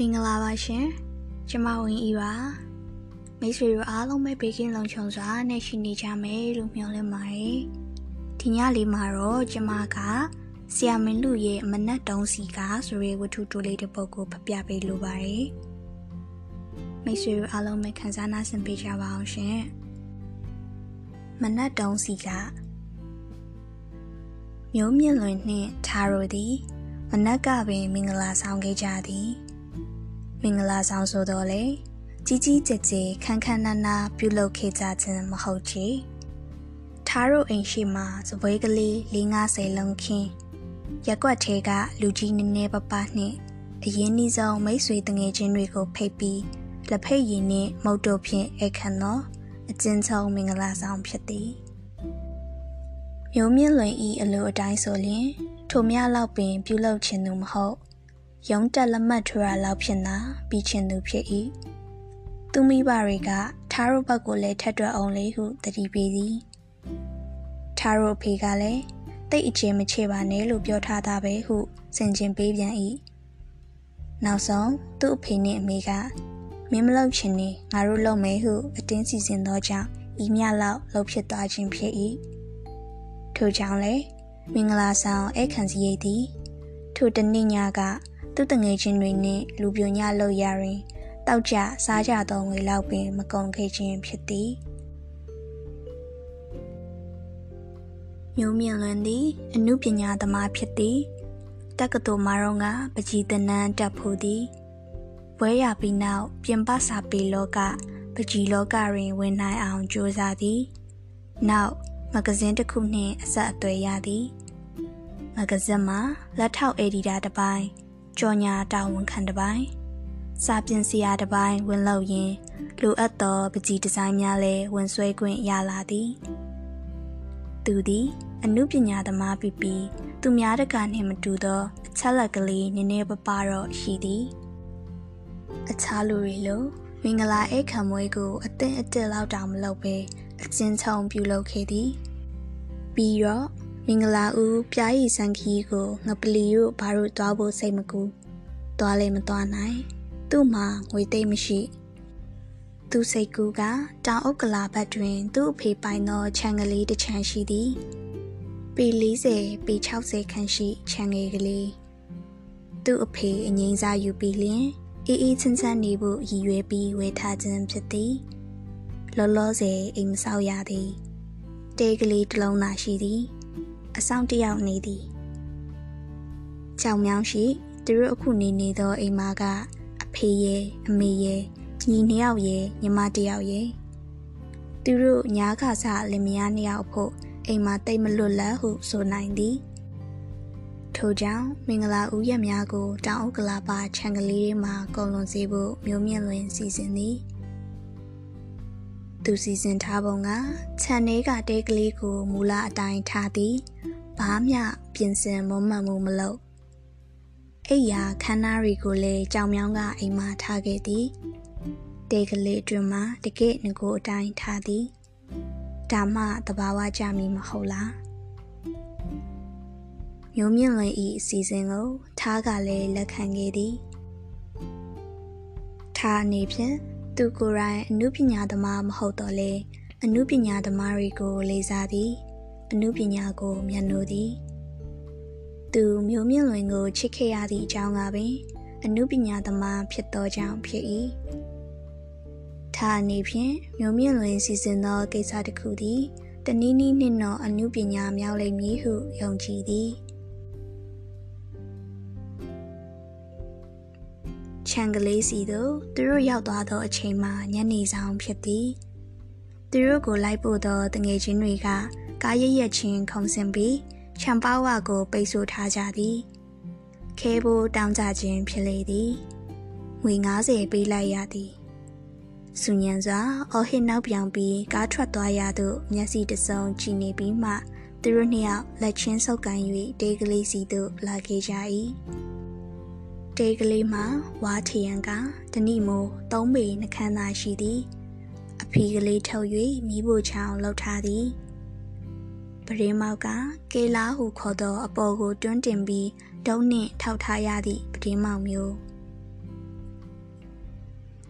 မင်္ဂလာပါရှင်ကျမဝင်ဤပါမိတ်ဆွေတို့အားလုံးပဲဘေးကင်းလုံခြုံစွာနဲ့ရှိနေကြမယ်လို့မျှော်လင့်ပါတယ်ဒီညလေးမှာတော့ကျမကဆရာမင်းလူရဲ့မနက်တုံးစီကဆိုရဲဝတ္ထုတိုလေးတစ်ပုဒ်ကိုဖပြပေးလိုပါတယ်မိတ်ဆွေတို့အားလုံးပဲခံစားနာဆင်ပေးကြပါအောင်ရှင်မနက်တုံးစီကမျိုးမြင့်လွင်နှင့်ထားရိုသည် မနက်ကပင်မင်္ဂလာဆောင်ခဲ့ကြသည် မင်္ဂလာဆောင်ဆိုတော့လေကြီးကြီးကျယ်ကျယ်ခန်းခန်းနာနာပြုလုပ်ခဲ့ကြခြင်းမဟုတ်ချေထားရိုအိမ်ရှိမှာစပွဲကလေး450လုံးခင်းရက်ွက်ထဲကလူကြီးနည်းနည်းပပနှင့်အရင်နှီးဆုံးမိတ်ဆွေတငယ်ချင်းတွေကိုဖိတ်ပြီးလက်ဖိတ်ရည်နှင့်မုတ်တို့ဖြင့်အခမ်းသောအကျဉ်းချုပ်မင်္ဂလာဆောင်ဖြစ်သည်မျိုးမြင့်လွင်ဤအလိုအတိုင်းဆိုလျင်ထိုမြလောက်ပင်ပြုလုပ်ခြင်းသူမဟုတ် ရုံးတက်လက်မှတ်ထိုးရလောက်ဖြစ်နာပြီးခြင်းသူဖြစ်၏သူမိဘတွေကထားရိုဘက်ကိုလည်းထက်တွက်အောင်လေဟုတတိပေးသည်ထားရိုဖေကလည်းတိတ်အချင်းမချေပါနဲ့လို့ပြောထားတာပဲဟုစင်ကျင်ပေးပြန်၏နောက်ဆုံးသူ့အဖေနှင့်အမေကမင်းမလုပ်ချင်နေငါတို့လုပ်မယ်ဟုအတင်းစီစဉ်သောကြောင့်ဤမြလောက်လှုပ်ဖြစ်သွားခြင်းဖြစ်၏ထို့ကြောင့်လည်းမင်္ဂလာဆောင်ဧကန်စီရိတ်သည်ထိုတနေ့ညက သူ့တငယ်ချင်းတွေနှင့်လူပြိုညလောက်ရရင်တောက်ကြစားကြသောငွေလောက်ပင်မကုန်ခဲ့ခြင်းဖြစ်သည်မျိုးမြင့်လွန်သည်အမှုပညာသမားဖြစ်သည်တက္ကသိုလ်မှာတော့ကပကြီးတနန်းတက်ဖို့သည်ဘွဲရပြီးနောက်ပြင်ပစာပေလောကပကြီးလောကတွင်ဝင်နိုင်အောင်ကြိုးစားသည် နောက်မဂဇင်းတစ်ခုနှင့်အဆက်အသွယ်ရသည်မဂဇင်းမှာလက်ထောက်အက်ဒီတာတစ်ပိုင်း ကြော်ညာတာဝန်ခံတစ်ပိုင်းစာပြင်ဆရာတစ်ပိုင်းဝင်လောက်ရင်လိုအပ်သောပကြီးဒီဇိုင်းများလည်းဝင်ဆွဲခွင့်ရလာသည်သူသည်အမှုပညာသမားပြီးပြီးသူများတကာနှင့်မတူသောအချက်လက်ကလေးနည်းနည်းပပတော့ရှိသည်အခြားလူတွေလိုမင်္ဂလာအိတ်ခံမွေးကိုအသင့်အတက်လောက်တောင်မလုပ်ပဲအချင်းချုံပြုလုပ်ခဲ့သည်ပြီးတော့ မင်္ဂလာဦးပြားရည်စံခီးကိုငပလီတို့ဘာလို့တွားဖို့စိတ်မကူတွားလည်းမတွားနိုင်သူ့မှာငွေသိမ့်မရှိ သူစိတ်ကူးကတောင်အုပ်ကလာဘက်တွင် သူ့အဖေပိုင်သောခြံကလေးတစ်ချမ်းရှိသည်ပေ40ပေ60ခန့်ရှိခြံငယ်ကလေးသူ့အဖေအငိမ့်စားယူပြီးလျင်အေးအေးချမ်းချမ်းနေဖို့ရည်ရွယ်ပြီးဝယ်ထားခြင်းဖြစ်သည်လောလောဆယ်အိမ်မဆောက်ရသည်တဲကလေးတစ်လုံးသာရှိသည် အဆောင်တယောက်နေသည်ကြောင်မြောင်းရှိသူတို့အခုနေနေသောအိမ်မကအဖေရဲ့အမေရဲ့ညီနှစ်ယောက်ရဲ့ညီမတစ်ယောက်ရဲ့သူတို့ညားခါစလင်မယားနှစ်ယောက်ဖို့အိမ်မှာတိတ်မလွတ်လပ်ဟုဆိုနိုင်သည်ထို့ကြောင့်မင်္ဂလာဦးရက်များကိုတောင်ဥက္ကလာပါခြံကလေးတွေမှာကုန်လွန်စေဖို့မျိုးမြင့်လွင်စီစဉ်သည် သူစီစဉ်ထားပုံကခြံထဲကတဲကလေးကိုမူလအတိုင်းထားသည်ဘာမှပြင်ဆင်မမှန်မှုမလုပ်အိယာခန်းနာရီကိုလည်းကြောင်မြောင်းကအိမ်မှာထားခဲ့သည်တဲကလေးအတွင်းမှာတကယ်ငကိုအတိုင်းထားသည်ဒါမှတဘာဝကြမီမဟုတ်လားမျိုးမြင့်လွင်ဤအစီအစဉ်ကိုထားကလည်းလက်ခံခဲ့သည်ထားအနေဖြင့် သူကိုယ်တိုင်အမှုပညာသမားမဟုတ်တော့လေအမှုပညာသမားတွေကိုလေးစားသည်အမှုပညာကိုမျက်နှိုးသည်သူမျိုးမြင့်လွင်ကိုချစ်ခဲ့ရသည့်အကြောင်းကပင်အမှုပညာသမားဖြစ်သောကြောင့်ဖြစ်၏ထားအနေဖြင့်မျိုးမြင့်လွင်စီစဉ်သောကိစ္စတစ်ခုသည်တနည်းနည်းနှင့်တော့အမှုပညာမြောက်လိမ့်မည်ဟုယုံကြည်သည် ခြံကလေးစီသို့သူတို့ရောက်သွားသောအချိန်မှာညနေဆောင်ဖြစ်သည်သူတို့ကိုလိုက်ပို့သောတငယ်ချင်းတွေကကားရရက်ချင်းခုံစင်ပြီးချံပါဝါကို ပိတ်ဆို့ထားကြသည်ခဲဖို့တောင်းကြခြင်းဖြစ်လေသည်ငွေ90ပေးလိုက်ရသည်စူညံစွာအော်ဟစ်နောက်ပြောင်ပြီးကားထွက်သွားရသို့မျက်စိတစုံကြည့်နေပြီးမှသူတို့နှစ်ယောက်လက်ချင်းဆုပ်ကန်၍တေးကလေးစီသို့လာခဲ့ကြ၏ တဲကလေးမှာဝါထရန်ကတဏိမိုးသုံးပေနှခမ်းသာရှိသည် အဖီကလေးထုတ်၍မိဖို့ချောင်းလှုပ်ထားသည်ပရင်းမောက်ကကေလာဟုခေါ်သောအပေါ်ကိုတွန်းတင်ပြီးဒုံးနှင့်ထောက်ထားရသည့်ပရင်းမောက်မျိုး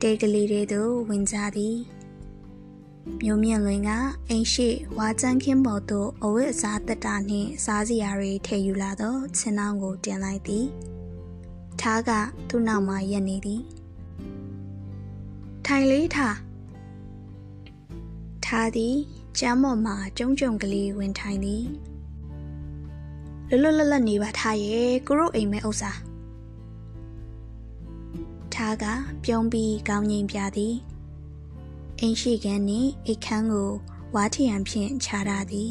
တေကလေးတွေသို့ဝင်ကြသည်မျိုးမြင့်လွင်ကအိမ်ရှိဝါကျန်းခင်းပေါ်သို့အဝတ်အစားတက်တာနှင့်စားစရာတွေထည့်ယူလာသောချင်းနှောင်းကိုတင်လိုက်သည် ထားကသူ့နောက်မှရက်နေသည်ထိုင်လေးထားထားသည်ကျမ်းပေါ်မှာကျုံကျုံကလေးဝင်ထိုင်သည်လွတ်လွတ်လပ်လပ်နေပါထားရဲ့ကိုရုအိမ်မဲဥစ္စာထားကပြုံးပြီးကောင်းငိမ်ပြသည်အိမ်ရှိခန်းနှင့်အခန်းကိုဝါထရံဖြင့်ခြားထားသည်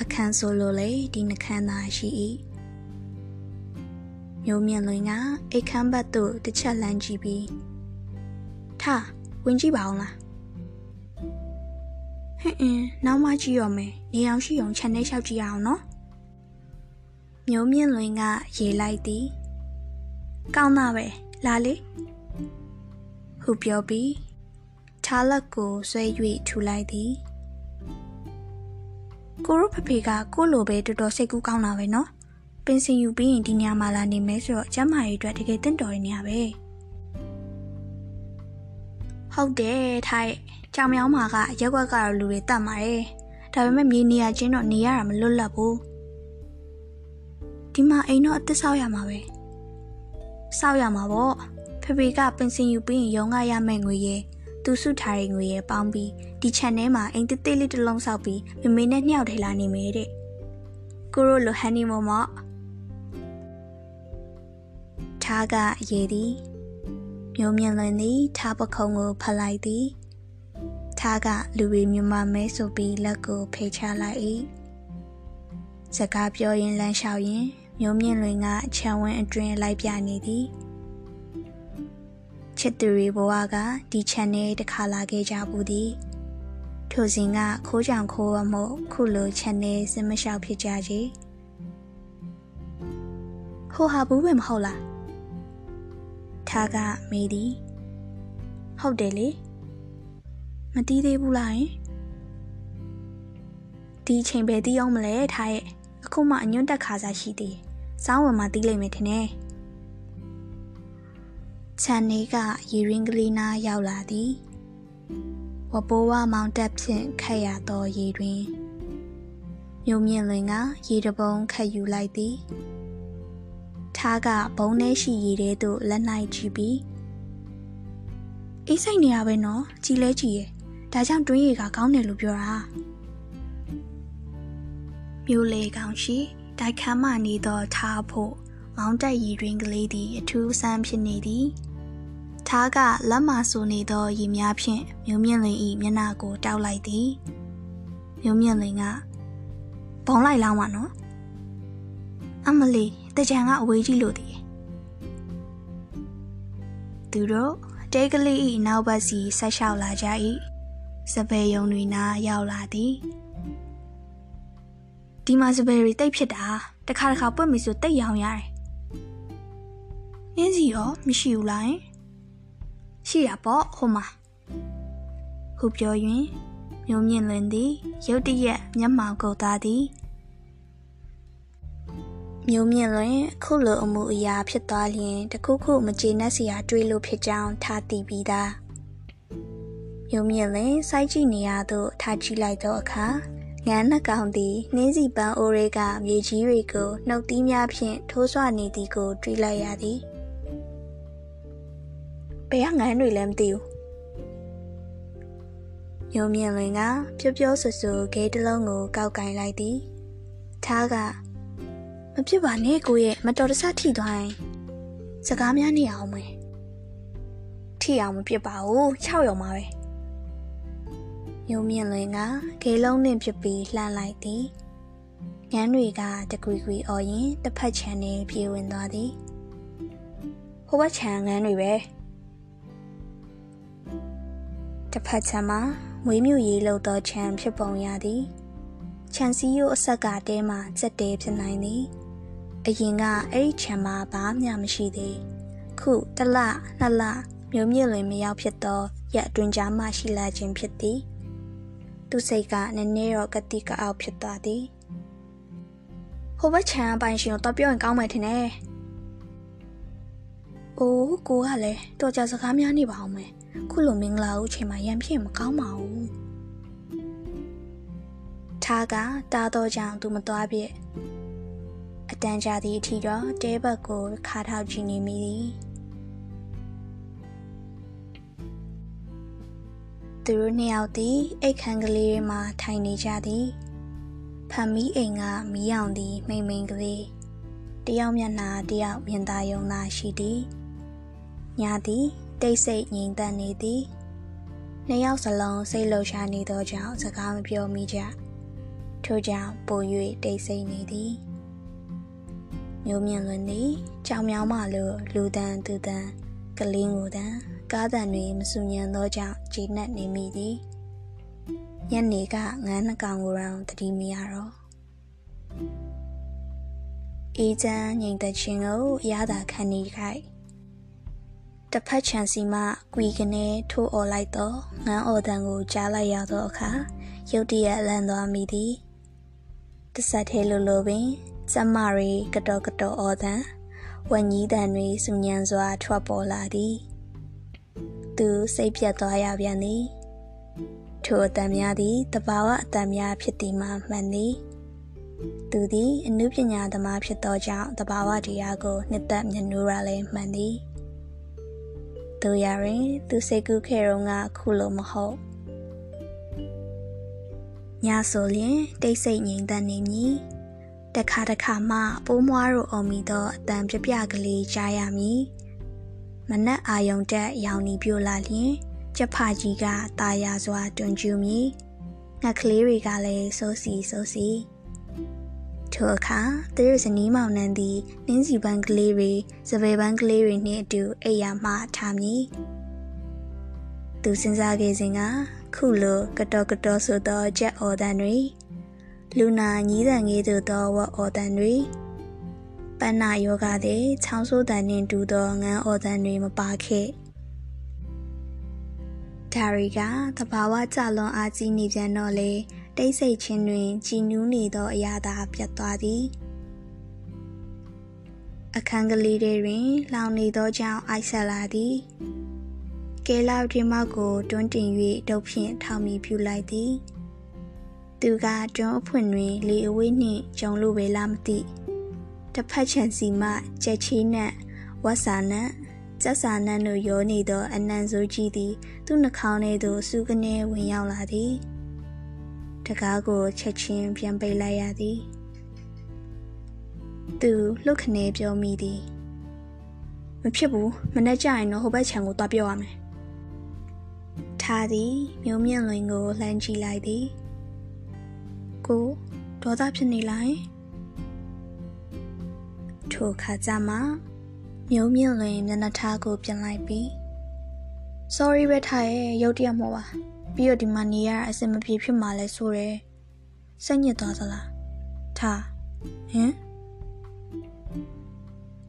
အခန်းဆိုလိုလေဒီနှခမ်းသာရှိ၏ မျိုးမြင့်လွင်ကအိတ်ခမ်းဘက်သို့တစ်ချက်လမ်းကြည့်ပြီးထားဝင်ကြည့်ပါအောင်လားဟင်းအင်းနောက်မှကြည့်ရမယ်နေအောင်ရှိအောင်ခြံထဲလျှောက်ကြည့်အောင်နော်မျိုးမြင့်လွင်ကရေလိုက်သည်ကောင်းတာပဲလာလေဟုပြောပြီးထားလက်ကိုဆွဲ၍ထူလိုက်သည်ကိုရုဖဖေကကိုလိုပဲတော်တော်စိတ်ကူးကောင်းတာပဲနော် ပင်စင်ယူပြီးရင်ဒီညမှာလာနေမယ်ဆိုတော့ကျမ်းမာရေးအတွက်တကယ်တင့်တော်ရနေရပဲဟုတ်တယ်ထားရဲ့ကြောင်မြောင်းမာကရက်ွက်ကတော့လူတွေတတ်ပါတယ်ဒါပေမဲ့မြေနေရချင်းတော့နေရတာမလွတ်လပ်ဘူးဒီမှာအိမ်တော့အသစ်ဆောက်ရမှာပဲဆောက်ရမှာပေါ့ဖေဖေကပင်စင်ယူပြီးရင်ရုံးကရမယ့်ငွေရဲ့သူစုထားတဲ့ငွေရဲ့ပေါင်းပြီးဒီ channel မှာအိမ်တစ်သေးလေးတစ်လုံးဆောက်ပြီးမမေနဲ့ညှောက်ထဲလာနေမယ်တဲ့ကိုရိုလိုဟန်နီမွန်မော့ ထားကရေသည်မျိုးမြင့်လွင်သည်ထားပခုံးကိုဖလိုက်သည်ထားကလူရီမြမမဲဆိုပြီးလက်ကိုဖေချလိုက်၏စကားပြောရင်လမ်းလျှောက်ရင်မျိုးမြင့်လွင်ကခြံဝင်းအတွင်လိုက်ပြနေသည်ချစ်သူတွေဘဝကဒီ channel တစ်ခါလာခဲ့ကြဘူးသည်ထိုစဉ်ကခိုးကြောင်ခိုးရမို့ခုလို channel စမလျှောက်ဖြစ်ကြကြီးဟိုဟာဘူးပဲမဟုတ်လား ထားကမေးသည်ဟုတ်တယ်လေမတီးသေးဘူးလားယင်ဒီချိန်ပဲတီးအောင်မလဲထားရဲ့အခုမှအညွန့်တက်ခါစားရှိသေးစောင်းဝင်မှတီးလိုက်မယ်ထင်တယ်ခြံနေကရေရင်းကလေးနားရောက်လာသည်ဝပိုးဝမောင်တက်ဖြင့်ခတ်ရသောရေတွင်မြုံမြင့်လွင်ကရေတပုံခတ်ယူလိုက်သည် ထားကဘုံထဲရှိရေထဲသို့လက်နိုင်ကြည့်ပြီးအေးစိတ်နေရပဲနော်ကြည်လဲကြည်ရဲ့ဒါကြောင့်တွင်းရေကကောင်းတယ်လို့ပြောတာမြို့လေကောင်ရှိတိုက်ခမ်းမှနေသောထားဖို့မောင်းတက်ရည်တွင်ကလေးသည်အထူးဆန်းဖြစ်နေသည်ထားကလက်မဆူနေသောရည်များဖြင့်မြုံမြင့်လင်ဤမျက်နှာကိုတောက်လိုက်သည်မြုံမြင့်လင်ကဘုံလိုက်လောင်းပါနော်အမလီ တကြံကအဝေးကြီးလို့တည်သူတို့တဲကလေးဤနောက်ဘက်စီဆက်လျှောက်လာကြ၏စပယ်ယုံတွေနာရောက်လာသည်ဒီမှာစပယ်တွေတိတ်ဖြစ်တာတခါတခါပွက်မိဆိုတိတ်ရောင်ရတယ်နင်းစီရောမရှိဘူးလားရှိရပေါ့ဟိုမှာဟုပြော၍မျိုးမြင့်လွင်သည်ရုတ်တရက်မျက်မှောင်ကုန်သားသည် မျိုးမြင့်လွင်ခုလိုအမှုအရာဖြစ်သွားလျင်တခုခုမကျေနပ်စရာတွေးလို့ဖြစ်ကြောင်းထားသိပြီးသားမျိုးမြင့်လွင်စိုက်ကြည့်နေရသို့ထားကြည့်လိုက်သောအခါငန်းနှကောင်သည်နှင်းစီပန်းအိုရဲကမြေကြီးတွေကိုနှုတ်သီးများဖြင့်ထိုးဆွနေသည်ကို တွေးလိုက်ရသည်ဘယ်ကငန်းတွေလဲမသိဘူးညုံမြင့်လွင်ကဖြိုးဖြိုးဆူဆူဂဲတလုံးကိုကောက်ကင်လိုက်သည်ထားက မဖြစ်ပါနဲ့ကိုရဲ့မတော်တဆထိသွားရင်စကားများနေအောင်မယ်ထိအောင်မဖြစ်ပါဘူး6ရုံပါပဲညုံမြင့်လွင်ကဂေလုံးနှင့်ဖြစ်ပြီးလှမ်းလိုက်သည်ငန်းတွေကတကွီကွီအော်ရင်တစ်ဖက်ချန်နေပြေဝင်သွားသည်ဟိုဘက်ချန်ငန်းတွေပဲတစ်ဖက်ချမ်းမှာမွေးမြူရေးလုပ်သောခြံဖြစ်ပုံရသည်ခြံစည်းရိုးအဆက်ကတဲမှာစက်တဲဖြစ်နိုင်သည် အရင်ကအဲ့ဒီခြံမှာဘာမှမရှိသေးခုတလနှစ်လမျိုးမြင့်လွင်မရောက်ဖြစ်သောရက်အတွင်းကြားမှရှိလာခြင်းဖြစ်သည်သူစိတ်ကနည်းနည်းတော့ကတိကအောက်ဖြစ်သွားသည်ဟိုဘက်ခြံပိုင်ရှင်ကိုတော့ပြောရင်ကောင်းမယ်ထင်တယ်။အိုးကိုကလည်းတော်ကြစကားများနေပါအောင်မယ်။ခုလိုမင်္ဂလာဦးချိန်မှာရံဖြစ်မကောင်းပါဘူးထားကတားတော့ကြောင့်သူမသွားပြည့် အတန်ကြာသည့်အထိတော့တဲဘက်ကိုခါထောက်ကြည့်နေမိသည်သူတို့နှစ်ယောက်သည်အိတ်ခမ်းကလေးမှာထိုင်နေကြသည်ဖမ်မီအိမ်ကမီးအောင်သည်မိမ့်မိန်ကလေးတယောက်မျက်နှာတယောက်မြင်သာယုံသာရှိသည်ညာသည်တိတ်ဆိတ်ငြိမ်သက်နေသည်နှစ်ယောက်စလုံးစိတ်လှုပ်ရှားနေသောကြောင့်စကားမပြောမိကြထို့ကြောင့်ပို၍တိတ်ဆိတ်နေသည် မျိုးမြင့်လွင်သည်ကြောင်မြောင်းမှလိုလူတန်သူတန်ကလင်းကိုတန်ကားတန်တွေမဆူညံသောကြောင့်ဂျေနက်နေမိသည်ညနေကငန်းနှကောင်ကိုတောင်တတိမရတော့အေးချမ်းငြိမ်သက်ခြင်းကိုအရသာခံနေခိုက်တစ်ဖက်ချန်စီမှကွီကနေထိုးអော်လိုက်တော့ငန်းအော်တန်ကိုကြားလိုက်ရသောအခါရုတ်တရက်လန့်သွားမိသည်တဆက်သေးလိုလိုပင် စမရီကတော်ကတော်အော်တန်ဝညီးတန်တွေစူညံစွာထွက်ပေါ်လာသည်သူစိတ်ပြတ်သွားရပြန်သည်ထိုအတန်များသည်တဘာဝအတန်များဖြစ်သည်မှမှန်သည်သူသည်အနုပညာသမားဖြစ်သောကြောင့်တဘာဝတရားကိုနှစ်သက်မြင်နိုးရလဲမှန်သည်တို့ရရင် သူစိတ်ကူးခဲ့တော့ငါခုလိုမဟုတ်ညဆိုလျင်တိတ်ဆိတ်ငြိမ်သက်နေမည် တခါတခါမှပိုးမွားတို့အောင်မိသောအတန်ပြပြကလေးကြားရမည်မနက်အာယုံတက်ရောင်နီပြိုလာလျင်ကျဖကြီးကตาရစွာတွန်ကျူမည်ငှက်ကလေးတွေကလည်းစိုးစီစိုးစီထိုအခါသူတို့ဇနီးမောင်နှံသည်နင်းစီပန်းကလေးတွေစပယ်ပန်းကလေးတွေနှင့်အတူအိယာမှထားမည်သူစဉ်းစားခဲ့စဉ်ကခုလိုကတော်ကတော်ဆိုသောကြက်အော်တန်တွေ လူနာညီးတန်ငေးသို့သောဝတ်အော်တန်တွေပန်းနာယောဂသည်ချောင်းဆိုးတန်နှင့်တူသောငန်းအော်တန်တွေမပါခဲ့ဒါရီကတဘာဝကြလွန်အားကြီးနေပြန်တော့လေတိတ်ဆိတ်ခြင်းတွင်ကြည်နူးနေသောအရာသာပြတ်သွားသည်အခန်းကလေးတွေတွင် လောင်နေသောကြောင့်အိုက်ဆက်လာသည်ကဲလာဒီမောက်ကိုတွန်းတင်၍ဒုတ်ဖြင့်ထောင်မီပြူလိုက်သည် သူကတွန်းအဖွင့်တွင်လေအဝေးနှင့်ဂျုံလို့ပဲလားမသိတစ်ဖက်ချန်စီမှကြက်ချီနက်ဝတ်စာနက်ကျက်စာနက်တို့ရောနေသောအနံဆိုးကြီးသည် သူ့နှာခေါင်းထဲသို့စူးကနေဝင်ရောက်လာသည်တကားကိုချက်ချင်းပြန်ပိတ်လိုက်ရသည် သူလှုပ်ခနဲပြောမိသည်မဖြစ်ဘူးမနေ့ကျရင်တော့ဟိုဘက်ခြံကိုသွားပြောရမယ်ထားသည်မျိုးမြင့်လွင်ကိုလှမ်းကြည့်လိုက်သည် ကိုဒေါသဖြစ်နေလိုက်ထိုခါကျမှမျိုးမြင့်လွင်မျက်နှာထားကိုပြင်လိုက်ပြီး sorry ပဲထားရဲ့ရုတ်တရက်မို့ပါပြီးတော့ဒီမှာနေရအဆင်မပြေဖြစ်မှလဲဆိုရယ်စိတ်ညစ်သွားသလားထားဟင်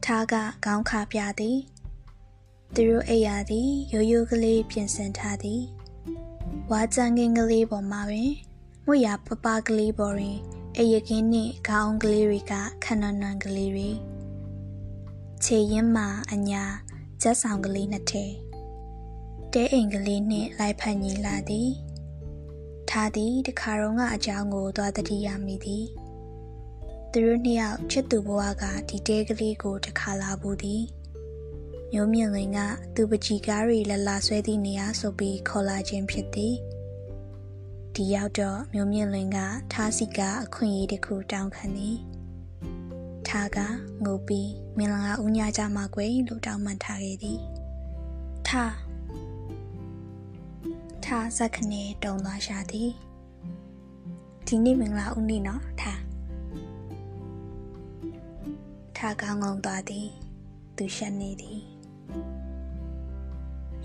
ထားကခေါင်းခါပြသည်သူတို့အိယာသည်ရိုးရိုးကလေးပြင်ဆင်ထားသည်ဝါကြံကင်းကလေးပေါ်မှာပင် မွေရပပကလေးပေါ်တွင်အယကင်းနှင့်ခေါင်းကလေးတွေကခဏနွန်ကလေးတွေခြေရင်းမှာအညာကျက်ဆောင်ကလေးနှစ်ထည်တဲအိမ်ကလေးနှင့်လိုက်ဖက်ညီလာသည်ထားသည်တခါတော့ကအကြောင်းကိုသွားတတိရမိသည်သူတို့နှစ်ယောက်ချစ်သူဘဝကဒီတဲကလေးကိုတခါလာဘူးသည်မျိုးမြင့်လွင်ကသူပကြီးကားရီလလာဆွဲသည့်နေရာဆိုပြီးခေါ်လာခြင်းဖြစ်သည် ဒီရောက်တော့မျိုးမြင့်လွင်ကထားစီကအခွင့်အရေးတစ်ခုတောင်းခံသည်ထားကငိုပြီးမင်္ဂလာဦးညကြမှာကွယ်လို့တောင်းပန်ထားခဲ့သည်ထားထားစက်ခနေတုံသွားရှာသည်ဒီနေ့မင်္ဂလာဦးနေ့နော်ထားထားကောင်းကောင်းသွားသည်သူရှက်နေသည်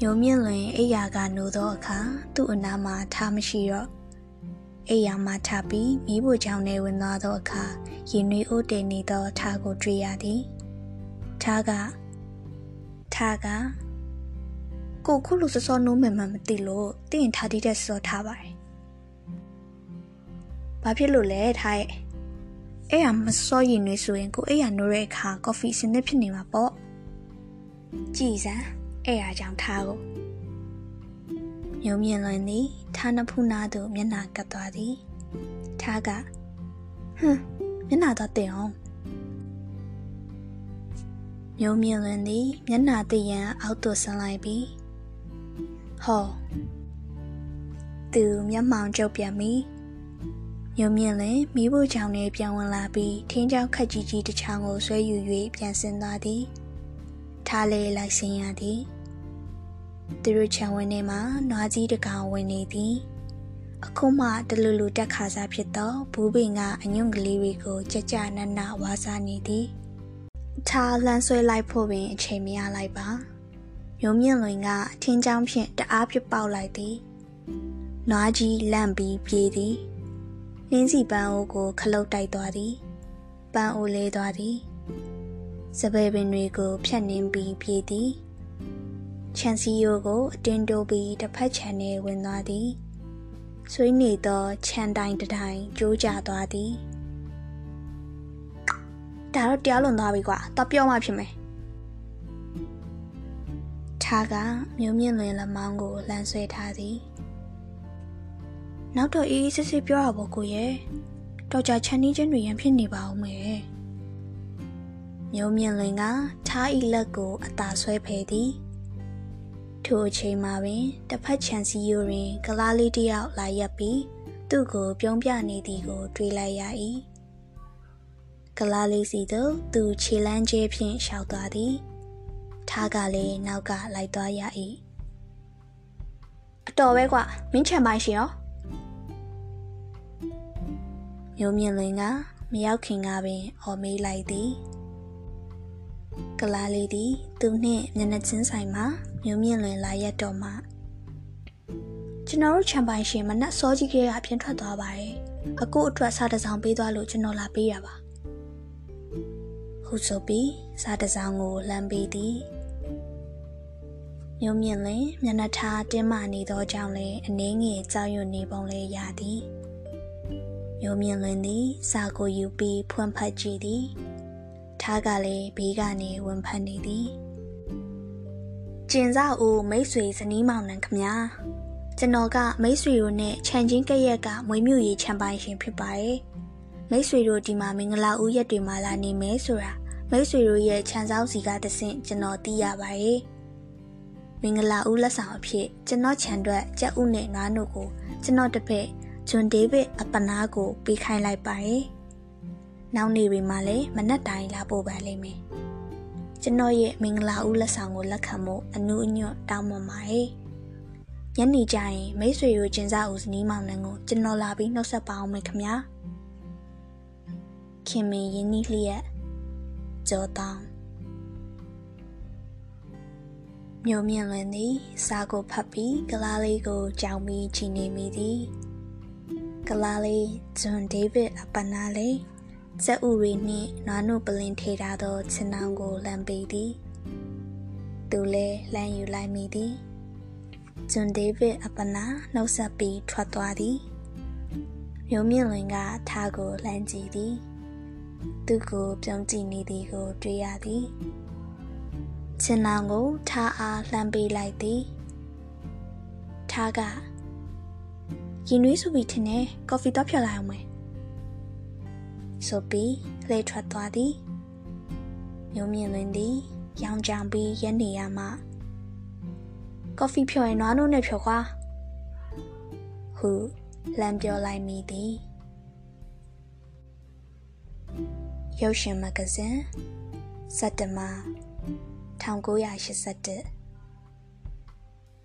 ညုံမြင့်လွင်အိယာကနိုးသောအခါသူ့အနားမှာထားမရှိတော့ အိယာမှာထားပြီးမိဖို့ချောင်းထဲဝင်သွားသောအခါရင်နွေးအိုးတင်နေသောထားကိုတွေ့ရသည်ထားကထားကကိုခုလိုစောစောနိုးမယ်မှမသိလို့တင့်ထားတည်တဲ့စောထားပါတယ်။ဘာဖြစ်လို့လဲထားရဲ့။အဲ့ဟာမစောရင်နေဆိုရင်ကိုအဲ့ရနိုးတဲ့အခါကော်ဖီစင်သစ်ဖြစ်နေမှာပေါ့။ကြည်စမ်းအဲ့ဟာကြောင့်ထားကို မြုံမြင့်လွင်သည်ထားနှစ်ဖူးနာသို့မျက်နှာကပ်သွားသည်ထားကဟွန်းမျက်နှာတော့တင်အောင်မြုံမြင့်လွင်သည်မျက်နှာသိရန်အောက်သို့ဆင်းလိုက်ပြီးဟောသူမျက်မှောင်ကျုပ်ပြန်ပြီမြုံမြင့်လင်မိဖို့ချောင်းနဲ့ပြန်ဝင်လာပြီးထင်းချောင်းခက်ကြီးကြီးတစ်ချောင်းကိုဆွဲယူ၍ပြန်ဆင်းသွားသည်ထားလေလိုက်ဆင်းရသည် သူတို့ခြံဝင်းထဲမှာနွားကြီးတကောင်ဝင်နေသည်အခုမှတလူလူတက်ခါစားဖြစ်သောဘူးပင်ကအညွန့်ကလေးတွေကိုကြကြနနဝါစားနေသည်ထားလန်းဆွဲလိုက်ဖို့ပင်အချိန်မရလိုက်ပါမြုံမြင့်လွင်ကအထင်းချောင်းဖြင့်တအားဖြစ်ပေါက်လိုက်သည်နွားကြီးလန့်ပြီးပြေးသည်နှင်းစီပန်းအိုးကိုခလုတ်တိုက်သွားသည်ပန်းအိုးလေးသွားသည်စပယ်ပင်တွေကိုဖြတ်နှင်းပြီးပြေးသည် ခြံစီယိုကိုအတင်းတိုးပြီးတစ်ဖက်ခြံထဲဝင်သွားသည်ဆွေးနေသောခြံတိုင်းတတိုင်းကျိုးကျသွားသည်ဒါတော့တရားလွန်သွားပြီကွာတော့ပြောမှဖြစ်မယ်ထားကမြုံမြင့်လွင်လက်မောင်းကိုလှမ်းဆွဲထားသည်နောက်တော့အေးအေးဆေးဆေးပြောရပါကိုရဲ့တော်ကြချန်နီးချင်းတွေရန်ဖြစ်နေပါဦးမယ်မြုံမြင့်လွင်ကထားဤလက်ကိုအသာဆွဲဖယ်သည် ထိုအချိန်မှာပင်တစ်ဖက်ခြံစည်းရိုးတွင်ကလားလေးတစ်ယောက်လာရပ်ပြီးသူ့ကိုပြုံးပြနေသည်ကို တွေ့လိုက်ရ၏ကလားလေးစီသို့သူခြေလမ်းကျဲဖြင့်ရှောက်သွားသည်ထားကလည်းနောက်ကလိုက်သွားရ၏အတော်ပဲကွာမင်းချံပိုင်ရှင်ရောမျိုးမြင့်လင်းကမရောက်ခင်ကပင်အော်မေးလိုက်သည်ကလားလေးသည် သူနှင့်မျက်နှာချင်းဆိုင်မှာ မျိုးမြင့်လွင်လာရက်တော့မှကျွန်တော်တို့ချန်ပိုင်ရှင်မနက်စောကြီးကလေးကပြင်ထွက်သွားပါတယ်အကိုအတွက်စားတစောင်ပေးသွားလို့ကျွန်တော်လာပေးရပါဟုဆိုပြီးစားတစောင်ကိုလှမ်းပေးသည်မျိုးမြင့်လင်မျက်နှာထားတင်းမာနေသောကြောင့်လည်းအနှင်းငယ်ကြောက်ရွံ့နေပုံလေးရသည်မျိုးမြင့်လင်သည်စာကိုယူပြီးဖွင့်ဖတ်ကြည့်သည်ထားကလည်းဘေးကနေဝင်ဖတ်နေသည် ကျင်စာဦးမိတ်ဆွေဇနီးမောင်နှံခမညာကျွန်တော်ကမိတ်ဆွေတို့နဲ့ခြံချင်းကရက်ကမွေမြူရီခြံပိုင်ရှင်ဖြစ်ပါတယ်မိတ်ဆွေတို့ဒီမှာမင်္ဂလာဦးရက်တွေမှာလာနေမယ်ဆိုတာမိတ်ဆွေတို့ရဲ့ခြံစောင်းစီကတဆင့်ကျွန်တော်သိရပါတယ်မင်္ဂလာဦးလက်ဆောင်အဖြစ်ကျွန်တော်ခြံအတွက်ကြက်ဥနဲ့နွားနို့ကိုကျွန်တော်တစ်ဖက်ဂျွန်ဒေးဗစ်အပနာကိုပေးခိုင်းလိုက်ပါတယ်နောက်နေ့တွေမှာလည်းမနက်တိုင်းလာပို့ပါလိမ့်မယ် ကျွန်တော်ရဲ့မင်္ဂလာဦးလက်ဆောင်ကိုလက်ခံဖို့အနူးအညွတ်တောင်းပန်ပါတယ်ညနေကျရင်မိတ်ဆွေတို့ကျင်စားဦးဇနီးမောင်နှံကိုကျွန်တော်လာပြီးနှုတ်ဆက်ပါအောင်မယ်ခင်ဗျာခင်မင်းရင်းနှီးလျက်ကြောတောင်းမြို့မြင့်လွင်သည်စားကိုဖတ်ပြီးကလားလေးကိုကြောင်ပြီးချီနေမိသည်ကလားလေးဂျွန်ဒေးဗစ်အပနာလေး ဇက်ဥရီနှင့်နွားနို့ပလင်ထေထားသောခြင်နောင်ကိုလမ်းပေးသည်သူလည်းလမ်းယူလိုက်မိသည်ဂျွန်ဒေးဗစ်အပနာနှုတ်ဆက်ပြီးထွက်သွားသည်မျိုးမြင့်လွင်ကထားကိုလှမ်းကြည့်သည် သူကိုပြုံးကြည့်နေသည်ကိုတွေ့ရသည်ခြင်နောင်ကိုထားအားလှမ်းပေးလိုက်သည်ထားကရင်နွေးစုပြီးထင်တယ်ကော်ဖီတော့ဖြတ်လိုက်အောင်မယ် ဆိုပြီးလှည့်ထွက်သွားသည်မျိုးမြင့်လွင်သည်ရောင်ကြောင်ပြီးရက်နေရမှကော်ဖီဖြော်ရင်နွားနို့နဲ့ဖြော်ခွာဟုလမ်းပြောလိုက်မိသည်ရုပ်ရှင်မဂ္ဂဇင်းစက်တဘာ1981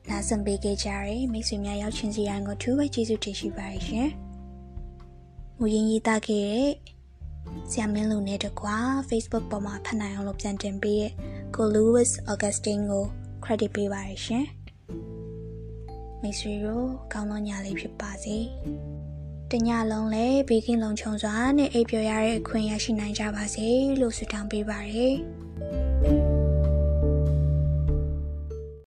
နာဆံပေးခဲ့ကြတဲ့မိတ်ဆွေများရောက်ချင်းစီရန်ကိုထူးပဲကျေးဇူးတင်ရှိပါတယ်ရှင်။မူရင်းရေးသားခဲ့တဲ့ ဆရာမင်းလူနဲ့တကွာ Facebook ပေါ်မှာဖတ်နိုင်အောင်လို့ပြန်တင်ပေးရဲ့ကို Louis Augustine ကို credit ပေးပါရရှင်။မိတ်ဆွေတို့ကောင်းသောညလေးဖြစ်ပါစေ။တညလုံးလည်းဘေးကင်းလုံခြုံစွာနဲ့အိပ်ပျော်ရတဲ့အခွင့်ရရှိနိုင်ကြပါစေလို့ဆုတောင်းပေးပါရစေ။